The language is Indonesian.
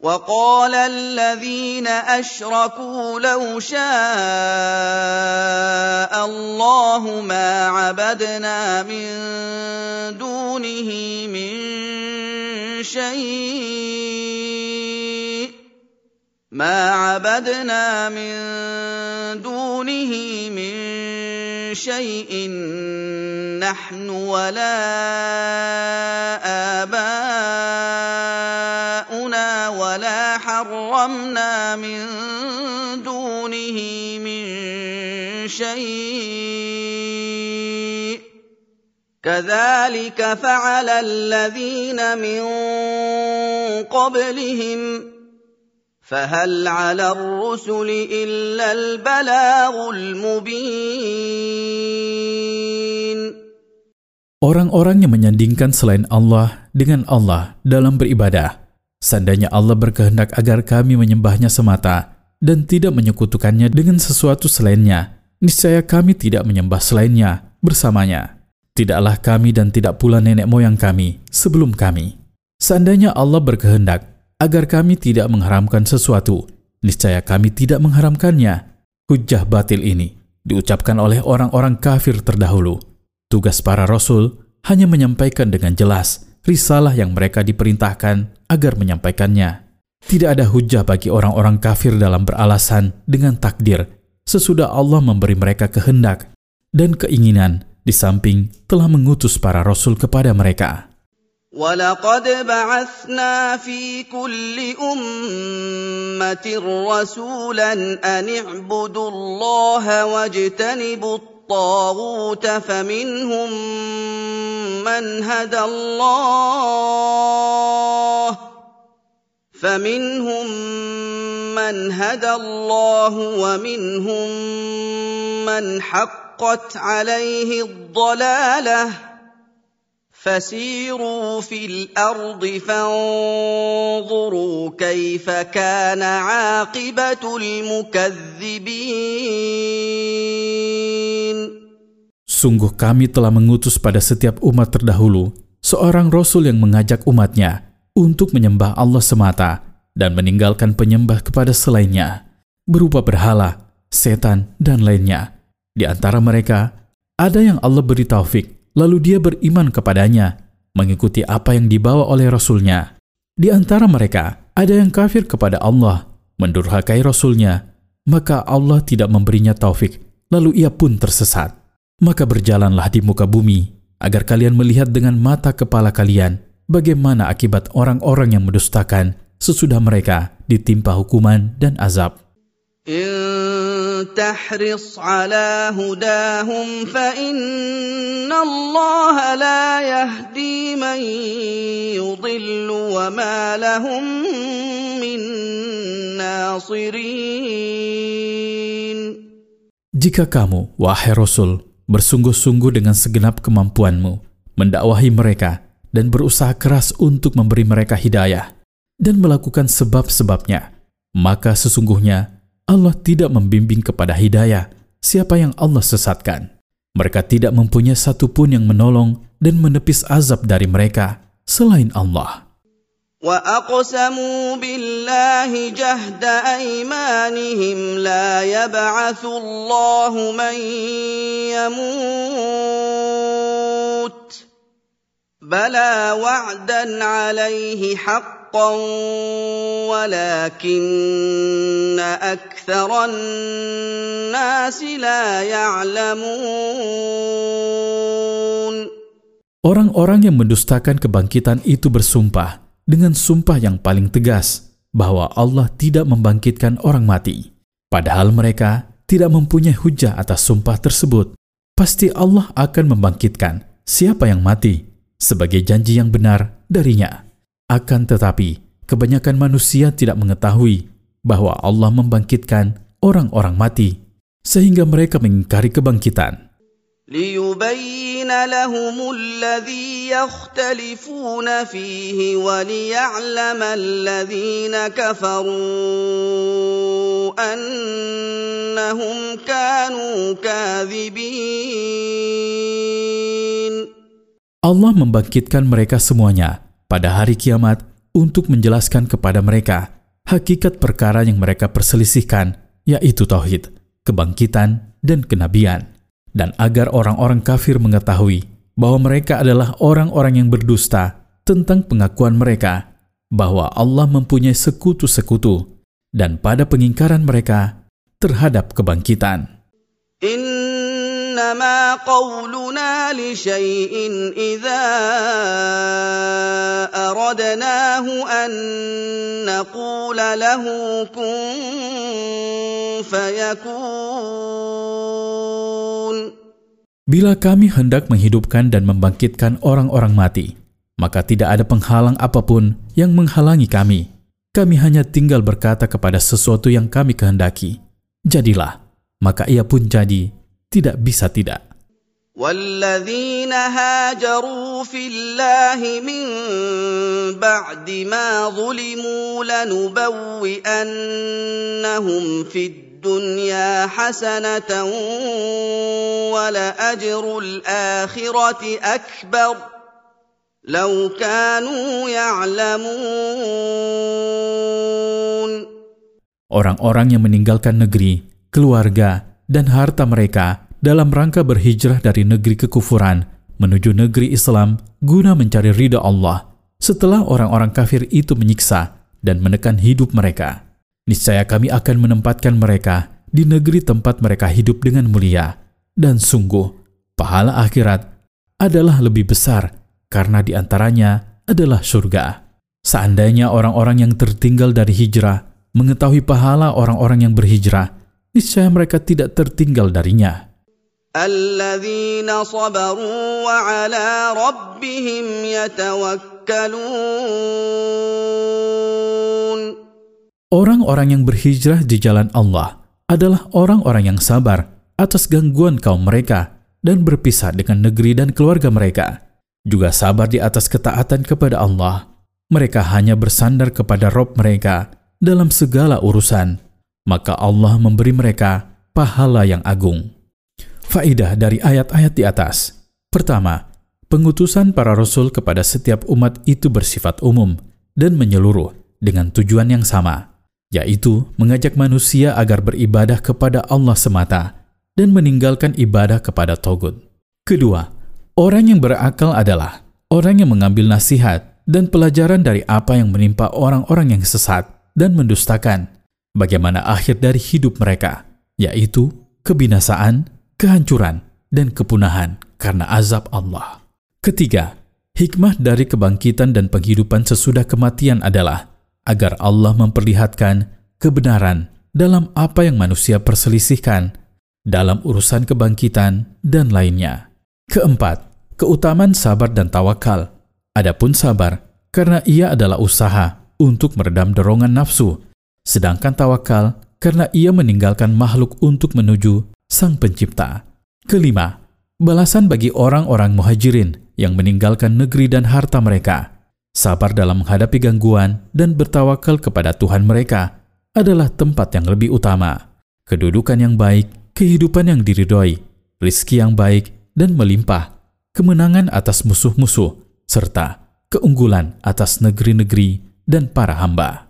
وقال الذين أشركوا لو شاء الله ما عبدنا من دونه من شيء ما عبدنا من دونه من شيء نحن ولا آباؤنا حرمنا من دونه من شيء كذلك فعل الذين من قبلهم فهل على الرسل الا البلاغ المبين Orang-orang yang menyandingkan selain Allah dengan Allah dalam beribadah, seandainya Allah berkehendak agar kami menyembahnya semata dan tidak menyekutukannya dengan sesuatu selainnya, niscaya kami tidak menyembah selainnya bersamanya. Tidaklah kami dan tidak pula nenek moyang kami sebelum kami. Seandainya Allah berkehendak agar kami tidak mengharamkan sesuatu, niscaya kami tidak mengharamkannya. Hujah batil ini diucapkan oleh orang-orang kafir terdahulu Tugas para rasul hanya menyampaikan dengan jelas risalah yang mereka diperintahkan agar menyampaikannya. Tidak ada hujah bagi orang-orang kafir dalam beralasan dengan takdir sesudah Allah memberi mereka kehendak dan keinginan di samping telah mengutus para rasul kepada mereka. ولقد بعثنا في كل أمة رسولا أن اعبدوا الله واجتنبوا الطاغوت فمنهم من هدى الله فمنهم من هدى الله ومنهم من حقت عليه الضلاله فسيروا في الأرض فانظروا كيف كان عاقبه المكذبين Sungguh kami telah mengutus pada setiap umat terdahulu seorang rasul yang mengajak umatnya untuk menyembah Allah semata dan meninggalkan penyembah kepada selainnya, berupa berhala, setan, dan lainnya. Di antara mereka, ada yang Allah beri taufik lalu dia beriman kepadanya, mengikuti apa yang dibawa oleh Rasulnya. Di antara mereka, ada yang kafir kepada Allah, mendurhakai Rasulnya, maka Allah tidak memberinya taufik, lalu ia pun tersesat. Maka berjalanlah di muka bumi, agar kalian melihat dengan mata kepala kalian bagaimana akibat orang-orang yang mendustakan sesudah mereka ditimpa hukuman dan azab. تحرص على هداهم فإن الله لا يهدي من يضل وما لهم من ناصرين Jika kamu, wahai Rasul, bersungguh-sungguh dengan segenap kemampuanmu, mendakwahi mereka dan berusaha keras untuk memberi mereka hidayah dan melakukan sebab-sebabnya, maka sesungguhnya Allah tidak membimbing kepada hidayah siapa yang Allah sesatkan. Mereka tidak mempunyai satupun yang menolong dan menepis azab dari mereka selain Allah. وأقسموا بالله جهد أيمانهم لا يبعث الله من يموت بلى وعدا عليه حقا حقا ولكن اكثر الناس لا يعلمون Orang-orang yang mendustakan kebangkitan itu bersumpah dengan sumpah yang paling tegas bahwa Allah tidak membangkitkan orang mati. Padahal mereka tidak mempunyai hujah atas sumpah tersebut. Pasti Allah akan membangkitkan siapa yang mati sebagai janji yang benar darinya. Akan tetapi, kebanyakan manusia tidak mengetahui bahwa Allah membangkitkan orang-orang mati, sehingga mereka mengingkari kebangkitan. ليبين لهم الذي يختلفون فيه وليعلم الذين كفروا أنهم كانوا كاذبين Allah membangkitkan mereka semuanya pada hari kiamat untuk menjelaskan kepada mereka hakikat perkara yang mereka perselisihkan, yaitu tauhid, kebangkitan, dan kenabian, dan agar orang-orang kafir mengetahui bahwa mereka adalah orang-orang yang berdusta tentang pengakuan mereka bahwa Allah mempunyai sekutu-sekutu, dan pada pengingkaran mereka terhadap kebangkitan. إنما قولنا لشيء إذا أردناه أن نقول له كن فيكون Bila kami hendak menghidupkan dan membangkitkan orang-orang mati, maka tidak ada penghalang apapun yang menghalangi kami. Kami hanya tinggal berkata kepada sesuatu yang kami kehendaki. Jadilah, maka ia pun jadi tidak bisa tidak. والذين هاجروا في الله من بعد ما ظلموا لنبوئنهم في الدنيا حسنة ولأجر الآخرة أكبر لو كانوا يعلمون Orang-orang yang meninggalkan negeri, keluarga, dan harta mereka dalam rangka berhijrah dari negeri kekufuran menuju negeri Islam guna mencari ridha Allah setelah orang-orang kafir itu menyiksa dan menekan hidup mereka. Niscaya kami akan menempatkan mereka di negeri tempat mereka hidup dengan mulia. Dan sungguh, pahala akhirat adalah lebih besar karena di antaranya adalah surga. Seandainya orang-orang yang tertinggal dari hijrah mengetahui pahala orang-orang yang berhijrah, niscaya mereka tidak tertinggal darinya. Orang-orang yang berhijrah di jalan Allah adalah orang-orang yang sabar atas gangguan kaum mereka dan berpisah dengan negeri dan keluarga mereka. Juga sabar di atas ketaatan kepada Allah. Mereka hanya bersandar kepada Rob mereka dalam segala urusan. Maka Allah memberi mereka pahala yang agung. Faidah dari ayat-ayat di atas. Pertama, pengutusan para rasul kepada setiap umat itu bersifat umum dan menyeluruh dengan tujuan yang sama yaitu mengajak manusia agar beribadah kepada Allah semata dan meninggalkan ibadah kepada Togut. Kedua, orang yang berakal adalah orang yang mengambil nasihat dan pelajaran dari apa yang menimpa orang-orang yang sesat dan mendustakan bagaimana akhir dari hidup mereka, yaitu kebinasaan, kehancuran, dan kepunahan karena azab Allah. Ketiga, hikmah dari kebangkitan dan penghidupan sesudah kematian adalah agar Allah memperlihatkan kebenaran dalam apa yang manusia perselisihkan dalam urusan kebangkitan dan lainnya. Keempat, keutamaan sabar dan tawakal. Adapun sabar, karena ia adalah usaha untuk meredam dorongan nafsu, sedangkan tawakal karena ia meninggalkan makhluk untuk menuju Sang Pencipta. Kelima, balasan bagi orang-orang muhajirin yang meninggalkan negeri dan harta mereka sabar dalam menghadapi gangguan, dan bertawakal kepada Tuhan mereka adalah tempat yang lebih utama. Kedudukan yang baik, kehidupan yang diridhoi, rizki yang baik dan melimpah, kemenangan atas musuh-musuh, serta keunggulan atas negeri-negeri dan para hamba.